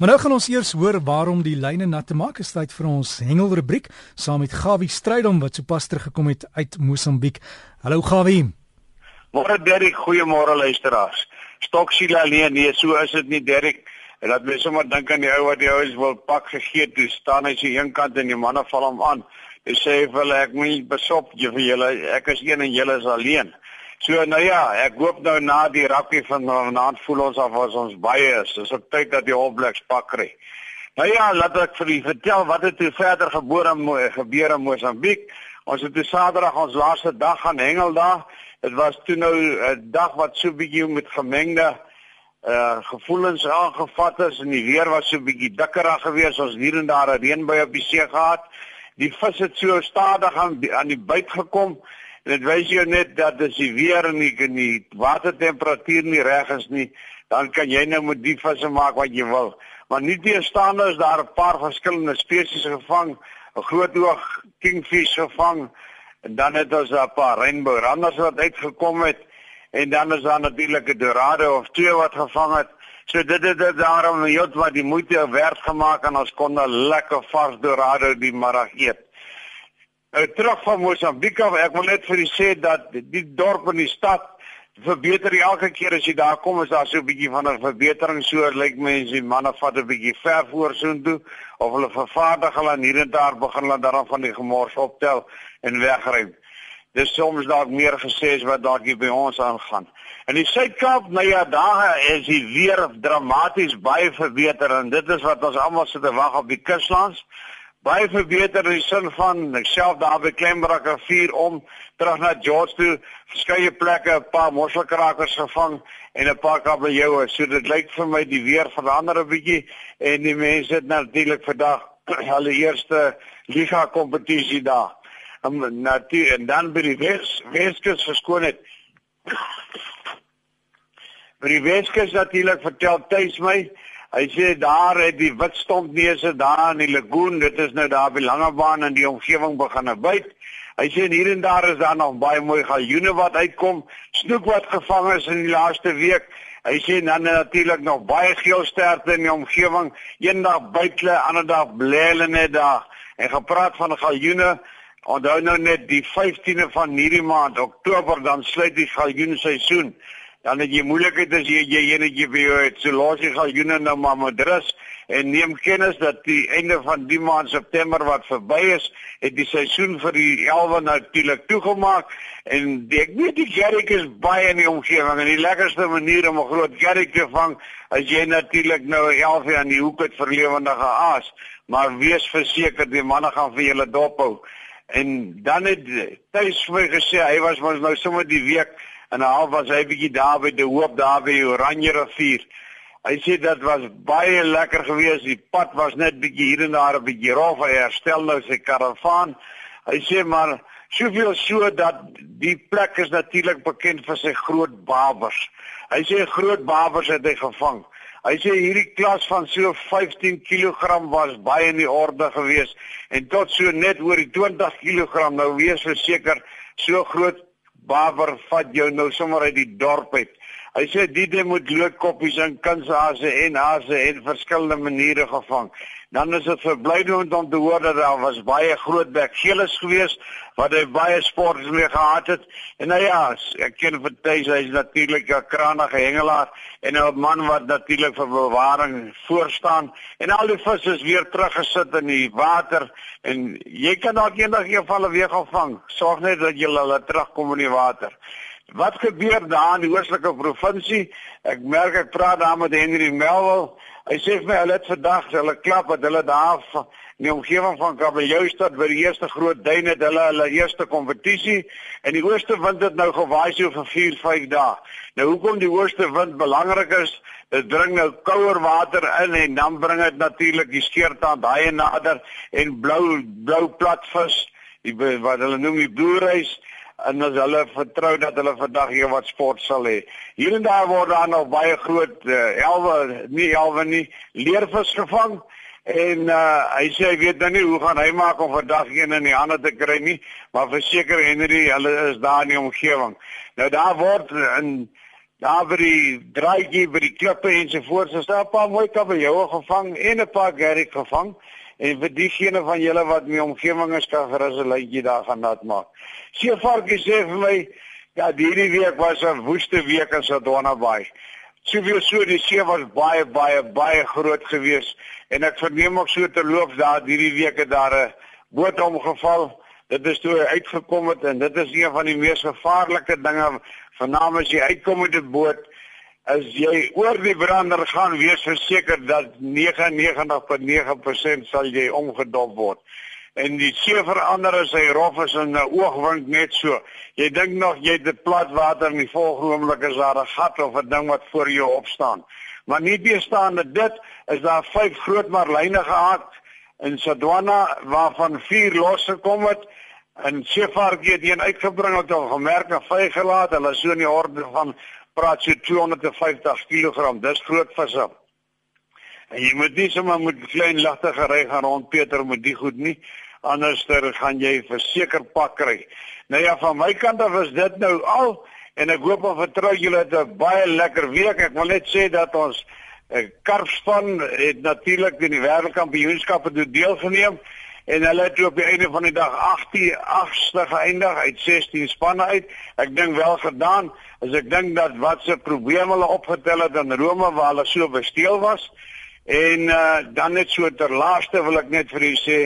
Maar nou gaan ons eers hoor waarom die lyne nat te maak is tyd vir ons hengelrubriek saam met Gawie Strydom wat sopas teruggekom het uit Mosambiek. Hallo Gawie. Môre Derek, goeiemôre luisteraars. Stoksiel alleen, nee, so is dit nie Derek. En laat my sommer dink aan die ou wat die ouens wil pak gegee toe staan hy se een kant en die manne val hom aan. Hy sê vir hulle ek moet besop jy vir julle ek is een en julle is alleen. So nou ja, ek hoop nou na die rugby van vanaand voel ons of ons, ons baie is. Dis op tyd dat die All Blacks pak kry. Nou ja, laat ek vir julle vertel wat het verder gebeur in gebeur in Mosambiek. Ons het toe Saterdag ons laaste dag gaan hengel daar. Dit was toe nou 'n dag wat so bietjie met gemengde uh gevoelens aangevat is en die weer was so bietjie dikkerig geweest. Ons hier en daar 'n reënbui op die see gehad. Die vis het so stadig aan aan die byt gekom Dit wys jou net dat as die weer en die, watertemperatuur nie reg is nie, dan kan jy nou met die visse maak wat jy wil. Maar nie teestaande is daar 'n paar verskillende spesies gevang, 'n groot oog kingfish gevang en dan het ons 'n paar rainbow runners wat uitgekom het en dan is daar natuurlik 'n dorado of twee wat gevang het. So dit het dit daarom net wat die moeite werd gemaak en ons kon 'n lekker vars dorado die middag eet. Nou terug van Mosambiek af, ek wil net vir u sê dat die dorp en die stad verbeter elke keer as jy daar kom, is daar so 'n bietjie van 'n verbetering. So lyk mense, die manne vat 'n bietjie ver vorentoe of hulle vervaardig hulle hier en daar begin hulle daarvan van die gemors optel en wegry. Dis soms dalk meer gesê as wat dalk hier by ons aangaan. In die Suid-Kaap, nou ja, daar is die weer dramaties baie verbeter en dit is wat ons almal sit te wag op die kuslands baie verbeter in die sin van ek self daar by Klembrug rivier om terug na George toe verskeie plekke 'n paar mosselkrakers gevang en 'n paar kabeljoue so dit lyk vir my die weer verander 'n bietjie en die mense het natuurlik vandag hulle eerste liga kompetisie daar. En natuurlik en dan by die Wes Weskus verskoon het. By die Weskus natuurlik vertel tuis my Hy sê daar het die witstompneuse daar in die lagoon, dit is nou daar by Langebaan in die omgewing begin byt. Hy sê hier en daar is daar nog baie mooi galjoene wat uitkom, snoek wat gevang is in die laaste week. Hy sê dan natuurlik nog baie geelsterte in die omgewing. Eendag byt hulle, ander dag bly hulle net daar. En gepraat van galjoene, onthou nou net die 15de van hierdie maand, Oktober, dan sluit die galjoenseisoen dan het jy moeilikheid as jy jy enetjie vir jou het. So los jy gaan joene nou maar met rus en neem kennis dat die einde van die maand September wat verby is, het die seisoen vir die elwe natuurlik toegemaak en die, ek weet die gerrik is baie in die omgewing en die lekkerste manier om 'n groot gerrik te vang as jy natuurlik nou 'n elfie aan die hoek het vir lewendige aas, maar wees verseker die manne gaan vir julle dophou. En dan het tuis vir gesê hy was mos nou sommer die week en al was hy bietjie daar by die hoop daar by Oranje rivier. Hy sê dit was baie lekker geweest. Die pad was net bietjie hier en daar 'n bietjie rof. Hy herstel nou sy karavaan. Hy sê maar soveel so dat die plek is natuurlik bekend vir sy groot babers. Hy sê groot babers het hy gevang. Hy sê hierdie klas van so 15 kg was baie in die orde geweest en tot so net oor die 20 kg nou wees verseker so groot Baber vat jou nou sommer uit die dorp uit. Hy sê die ding moet loodkoppies en kunshaase en haase en verskillende maniere gevang. Dan is dit verblydend om te hoor dat daar was baie groot bekgeles geweest wat hy baie sporters mee gehad het. En nou ja, ek ken vir Thys, hy's natuurlik 'n kranige hengelaar en 'n man wat natuurlik vir bewaring voor staan en al die visse is weer teruggesit in die water en jy kan dalk eendag een van hulle weer gaan vang. Sorg net dat jy hulle terugkom in die water. Wat gebeur daar in die oostelike provinsie? Ek merk ek praat daar met Henry Melville Hy sê vir my hulle het vandag hulle klap wat hulle daar in die omgewing van Kabeljoustad by die eerste groot duin het hulle hulle eerste kompetisie en die ooste wind het nou gewaai so vir 4, 5 dae. Nou hoekom die ooste wind belangrik is, dit bring nou kouer water in en dan bring dit natuurlik die skeertand daai nader en blou blou platvis, die wat hulle noem die bloereis en as hulle vertrou dat hulle vandag hier wat sport sal hê. Hier en daar word daar nog baie groot uh, elwe, nie elwe nie, leervis gevang en uh, hy sê hy weet nou nie hoe gaan hy maak om vandag een in die hande te kry nie, maar verseker Henry, hulle is daar in die omgewing. Nou daar word in daar by die draaitjie by die klippe ensovoorts. Is daar 'n paar mooi kabeljoue gevang en 'n paar gerrig gevang. En vir diegene van julle wat my omgewing is kan gerus 'n lytjie daar gaan nat maak. Seevarkie sê vir my ja, hierdie week was 'n woeste week in Sodwana Bay. Soveel so die see was baie baie baie groot geweest en ek verneem ook so terloops daar hierdie week het daar 'n boot omgeval. Dit is toe uitgekom het en dit is een van die mees gevaarlike dinge vanaand as jy uitkom met 'n boot as jy oor die brander gaan wees verseker dat 99.9% sal jy omgedop word en die see verander as hy rof is in 'n oogwink net so. Jy dink nog jy het plat water en die volgende oomblik is daar 'n gat of 'n ding wat voor jou opstaan. Maar nie teestaande dit is daar vyf groot marline gehad in Sodwana waarvan vier losgekom het en Sefargie het een uitgebring wat hom gemerk en vrygelaat. Hulle so in die orde van praat so 250 kg. Dis groot visse. En jy moet nie sommer met klein lagtige ry gaan rond Peter met die goed nie. Anderster gaan jy verseker pak kry. Nou ja, van my kant af is dit nou al en ek hoop en vertrou julle het 'n baie lekker week. Ek wil net sê dat ons eh, karpspan het natuurlik in die wêreldkampioenskappe deelgeneem en hulle het op die einde van die dag 18 agste geëindig uit 16 spanne uit. Ek dink wel gedaan. As ek dink dat wat se probleme hulle opgetel het in Rome waar hulle so besteel was. En uh, dan net so ter laaste wil ek net vir u sê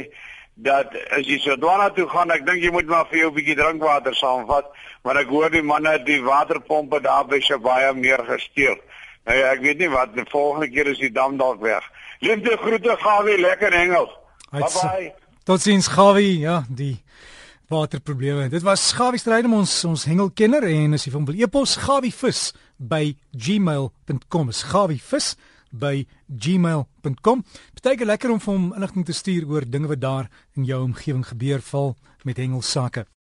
dat as jy so daarna toe gaan, ek dink jy moet maar vir jou 'n bietjie drinkwater saamvat, maar ek hoor die manne die waterpompe daar by Shabaya meer gesteel. Nou ja, ek weet nie wat die volgende keer is die dam dalk weg. Liefde groete Gawie, lekker hengel. Bye bye. Totsiens Gawie, ja, die waterprobleme. Dit was Gawie stryd om ons ons hengelkenner en as jy van wil epos gawievis by gmail.com. Gawievis by gmail.com. Beteken lekker om vir hom inligting te stuur oor dinge wat daar in jou omgewing gebeur val met hengelsake.